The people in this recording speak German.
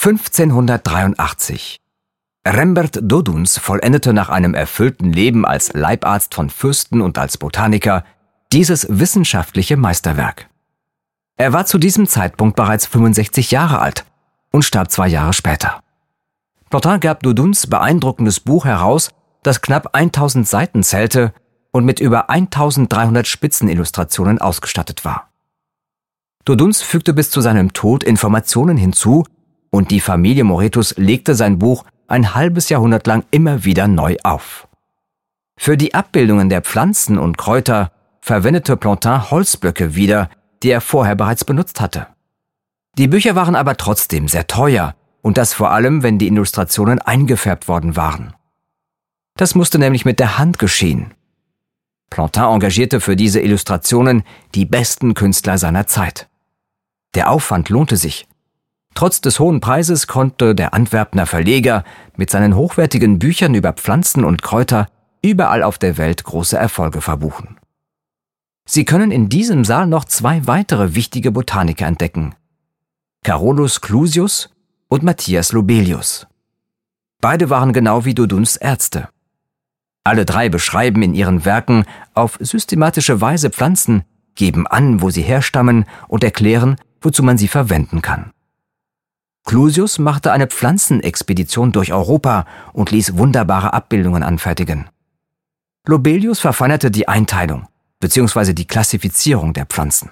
1583. Rembert Doduns vollendete nach einem erfüllten Leben als Leibarzt von Fürsten und als Botaniker dieses wissenschaftliche Meisterwerk. Er war zu diesem Zeitpunkt bereits 65 Jahre alt und starb zwei Jahre später. Plantin gab Doduns beeindruckendes Buch heraus, das knapp 1000 Seiten zählte und mit über 1300 Spitzenillustrationen ausgestattet war. Doduns fügte bis zu seinem Tod Informationen hinzu und die Familie Moretus legte sein Buch ein halbes Jahrhundert lang immer wieder neu auf. Für die Abbildungen der Pflanzen und Kräuter verwendete Plantin Holzblöcke wieder, die er vorher bereits benutzt hatte. Die Bücher waren aber trotzdem sehr teuer, und das vor allem, wenn die Illustrationen eingefärbt worden waren. Das musste nämlich mit der Hand geschehen. Plantin engagierte für diese Illustrationen die besten Künstler seiner Zeit. Der Aufwand lohnte sich. Trotz des hohen Preises konnte der Antwerpner Verleger mit seinen hochwertigen Büchern über Pflanzen und Kräuter überall auf der Welt große Erfolge verbuchen. Sie können in diesem Saal noch zwei weitere wichtige Botaniker entdecken. Carolus Clusius und Matthias Lobelius. Beide waren genau wie Doduns Ärzte. Alle drei beschreiben in ihren Werken auf systematische Weise Pflanzen, geben an, wo sie herstammen und erklären, wozu man sie verwenden kann. Clusius machte eine Pflanzenexpedition durch Europa und ließ wunderbare Abbildungen anfertigen. Lobelius verfeinerte die Einteilung bzw. die Klassifizierung der Pflanzen.